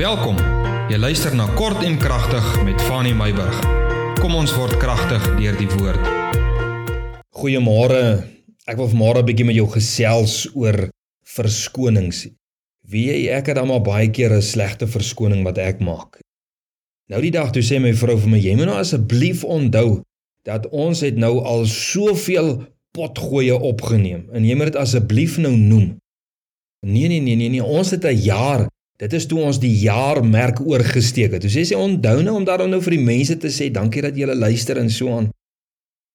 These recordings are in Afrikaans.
Welkom. Jy luister na Kort en Kragtig met Fanny Meyburg. Kom ons word kragtig deur die woord. Goeiemôre. Ek wil vanmôre 'n bietjie met jou gesels oor verskonings. Wie jy ek het maar baie keer 'n slegte verskoning wat ek maak. Nou die dag toe sê my vrou vir my, jy moet nou asseblief onthou dat ons het nou al soveel potgoeie opgeneem en jy moet dit asseblief nou noem. Nee nee nee nee nee, ons het 'n jaar Dit is toe ons die jaarmerk oorgesteek het. Toe sê sy onthou nou om daarom nou vir die mense te sê dankie dat julle luister en so aan.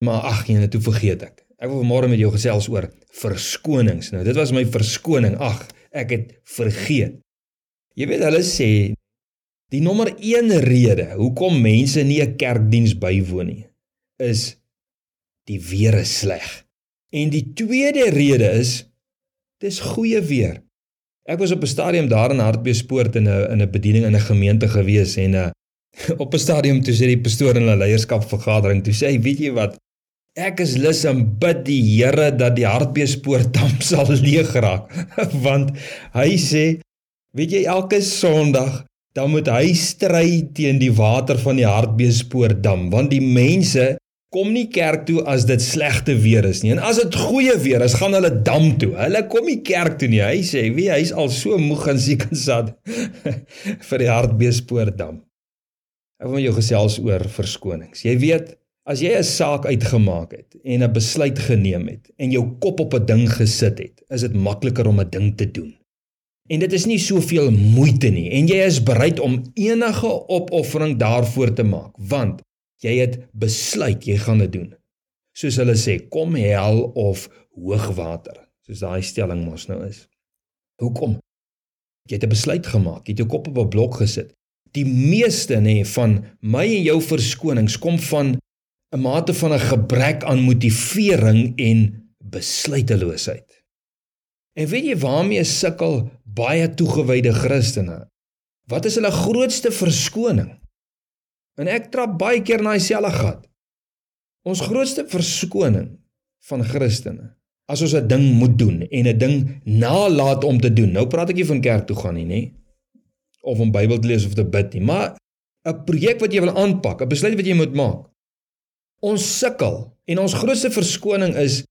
Maar ag, jy net toe vergeet ek. Ek wil vanmôre met jou gesels oor verskonings. Nou, dit was my verskoning. Ag, ek het vergeet. Jy weet hulle sê die nommer 1 rede hoekom mense nie 'n kerkdiens bywoon nie is die weer is sleg. En die tweede rede is dis goeie weer. Ek was op 'n stadium daar in Hartbeespoort in 'n in 'n bediening in 'n gemeente gewees en uh, op 'n stadium toe sê die pastoor in 'n leierskapvergadering toe sê hy weet jy wat? Ek is lus om bid die Here dat die Hartbeespoort dam sal leeg raak. Want hy sê weet jy elke Sondag dan moet hy stry teen die water van die Hartbeespoort dam want die mense kom nie kerk toe as dit slegte weer is nie. En as dit goeie weer is, gaan hulle dam toe. Hulle kom nie kerk toe nie. Hy sê, "Wie, hy's al so moeg en siek en sad vir die hartbeespoort dam." Ek wil met jou gesels oor verskonings. Jy weet, as jy 'n saak uitgemaak het en 'n besluit geneem het en jou kop op 'n ding gesit het, is dit makliker om 'n ding te doen. En dit is nie soveel moeite nie en jy is bereid om enige opoffering daarvoor te maak, want Jy het besluit jy gaan dit doen. Soos hulle sê, kom hel of hoogwater, soos daai stelling mos nou is. Hoekom? Jy het 'n besluit gemaak, jy het jou kop op 'n blok gesit. Die meeste nê van my en jou verskonings kom van 'n mate van 'n gebrek aan motivering en besluiteloosheid. En weet jy waarmee sukkel baie toegewyde Christene? Wat is hulle grootste verskoning? En ek trap baie keer na dieselfde gat. Ons grootste verskoning van Christene as ons 'n ding moet doen en 'n ding nalat om te doen. Nou praat ek nie van kerk toe gaan nie, nê? Of om Bybel te lees of te bid nie, maar 'n projek wat jy wil aanpak, 'n besluit wat jy moet maak. Ons sukkel en ons grootste verskoning is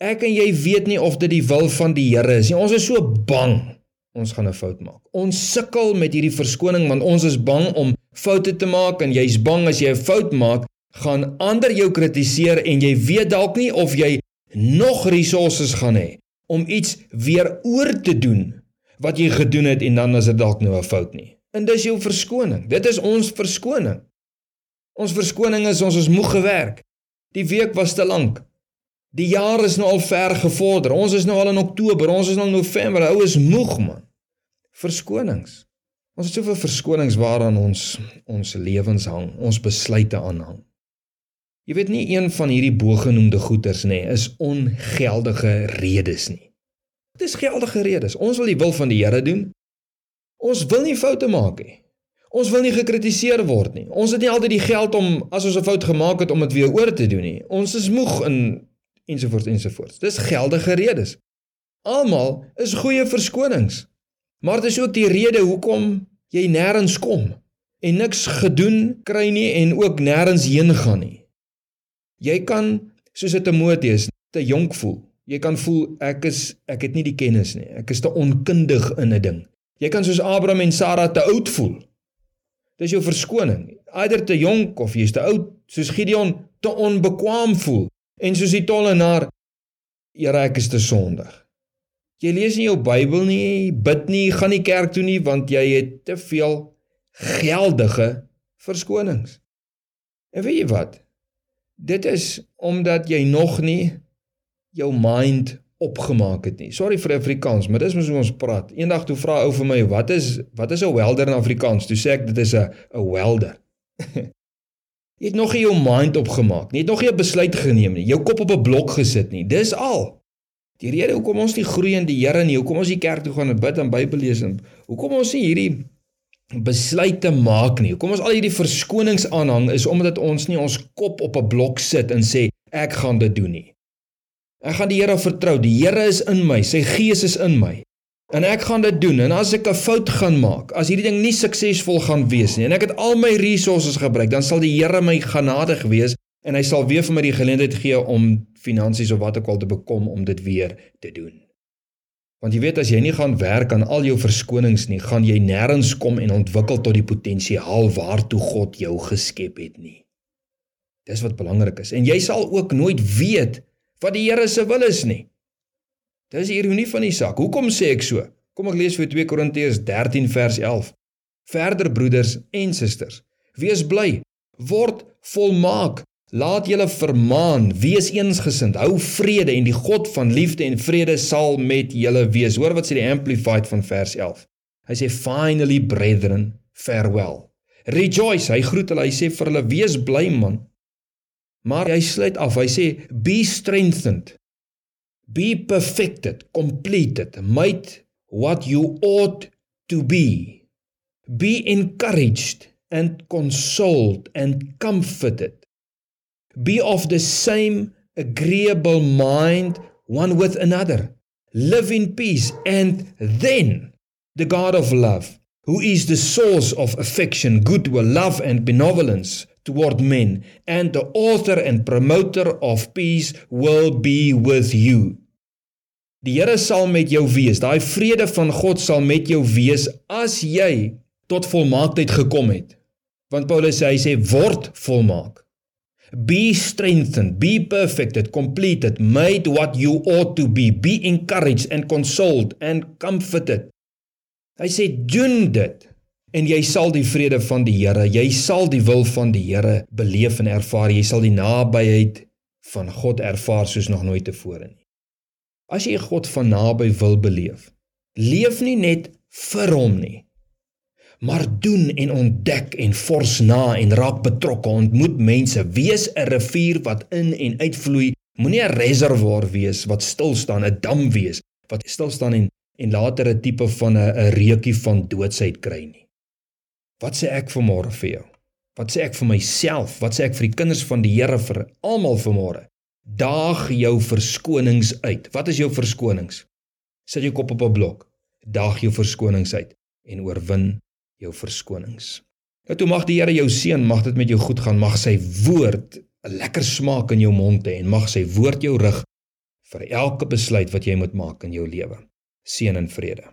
ek en jy weet nie of dit die wil van die Here is nie. Ons is so bang ons gaan 'n fout maak. Ons sukkel met hierdie verskoning want ons is bang om foute te maak en jy's bang as jy 'n fout maak, gaan ander jou kritiseer en jy weet dalk nie of jy nog resources gaan hê om iets weer oor te doen wat jy gedoen het en dan is dit dalk nou 'n fout nie. En dis jou verskoning. Dit is ons verskoning. Ons verskoning is ons is moeg gewerk. Die week was te lank. Die jaar is nou al ver gevorder. Ons is nou al in Oktober, ons is nou in November. Ou is moeg man. Verskonings. Ons het soveel verskonings waaraan ons ons lewens hang, ons besluite aanhang. Jy weet nie een van hierdie bogenoemde goeters nê is ongeldige redes nie. Dit is geldige redes. Ons wil die wil van die Here doen. Ons wil nie foute maak nie. Ons wil nie gekritiseer word nie. Ons het nie altyd die geld om as ons 'n fout gemaak het om dit weer oor te doen nie. Ons is moeg in ensovoorts ensovoorts. Dis geldige redes. Almal is goeie verskonings. Maar dit is ook die rede hoekom jy nêrens kom en niks gedoen kry nie en ook nêrens heen gaan nie. Jy kan soos 'n Timoteus te jonk voel. Jy kan voel ek is ek het nie die kennis nie. Ek is te onkundig in 'n ding. Jy kan soos Abraham en Sara te oud voel. Dis jou verskoning. Eider te jonk of jy's te oud, soos Gideon te onbekwaam voel. En soos die tollenaar, Here, ek is te sondig. Jy lees nie jou Bybel nie, bid nie, gaan nie kerk toe nie want jy het te veel geldige verskonings. En weet jy wat? Dit is omdat jy nog nie jou mind opgemaak het nie. Sorry vir Afrikaans, maar dis mos hoe ons praat. Eendag toe vra ou vir my, "Wat is wat is 'n welder in Afrikaans?" Toe sê ek dit is 'n 'n welder. Jy het nog nie jou mind opgemaak nie. Jy het nog nie 'n besluit geneem nie. Jou kop op 'n blok gesit nie. Dis al. Die rede hoekom ons nie groei in die Here nie, hoekom ons nie kerk toe gaan en bid en Bybel lees en hoekom ons nie hierdie besluite maak nie. Hoekom ons al hierdie verskonings aanhang is omdat ons nie ons kop op 'n blok sit en sê ek gaan dit doen nie. Ek gaan die Here vertrou. Die Here is in my. Sy Gees is in my. En ek gaan dit doen en as ek 'n fout gaan maak, as hierdie ding nie suksesvol gaan wees nie en ek het al my resources gebruik, dan sal die Here my genadig wees en hy sal weer vir my die geleentheid gee om finansies of wat ook al te bekom om dit weer te doen. Want jy weet as jy nie gaan werk aan al jou verskonings nie, gaan jy nêrens kom en ontwikkel tot die potensiaal waartoe God jou geskep het nie. Dis wat belangrik is. En jy sal ook nooit weet wat die Here se wil is nie. Dis die ironie van die saak. Hoekom sê ek so? Kom ek lees vir 2 Korintiërs 13 vers 11. Verder broeders en susters, wees bly, word volmaak, Laat julle vermaan, wees eensgesind, hou vrede en die God van liefde en vrede sal met julle wees. Hoor wat sê die amplified van vers 11. Hy sê finally brethren, farewell. Rejoice, hy groet hulle, hy sê vir hulle wees bly man. Maar hy sluit af, hy sê be strengthened. Be perfected, completed, made what you ought to be. Be encouraged and consoled and comforted Be of the same agreeable mind one with another. Live in peace, and then the God of love, who is the source of affection, goodwill, love, and benevolence toward men, and the author and promoter of peace, will be with you. Die Here sal met jou wees. Daai vrede van God sal met jou wees as jy tot volmaaktheid gekom het. Want Paulus sê hy sê word volmaak. Be strengthened, be perfected, completed, made what you ought to be, be encouraged and consoled and comforted. Hy sê doen dit en jy sal die vrede van die Here, jy sal die wil van die Here beleef en ervaar, jy sal die nabyheid van God ervaar soos nog nooit tevore nie. As jy God van naby wil beleef, leef nie net vir hom nie, maar doen en ontdek en fors na en raak betrokke. Ontmoet mense wees 'n rivier wat in en uitvloei. Moenie 'n reservoir wees wat stil staan 'n dam wees wat stil staan en en later 'n tipe van 'n 'n reukie van doodsheid kry nie. Wat sê ek vanmôre vir jou? Wat sê ek vir myself? Wat sê ek vir die kinders van die Here vir almal vanmôre daag jou verskonings uit wat is jou verskonings sit jou kop op 'n blok daag jou verskonings uit en oorwin jou verskonings. Nou toe mag die Here jou seën, mag dit met jou goed gaan, mag sy woord 'n lekker smaak in jou mond hê en mag sy woord jou rig vir elke besluit wat jy moet maak in jou lewe. Seën en vrede.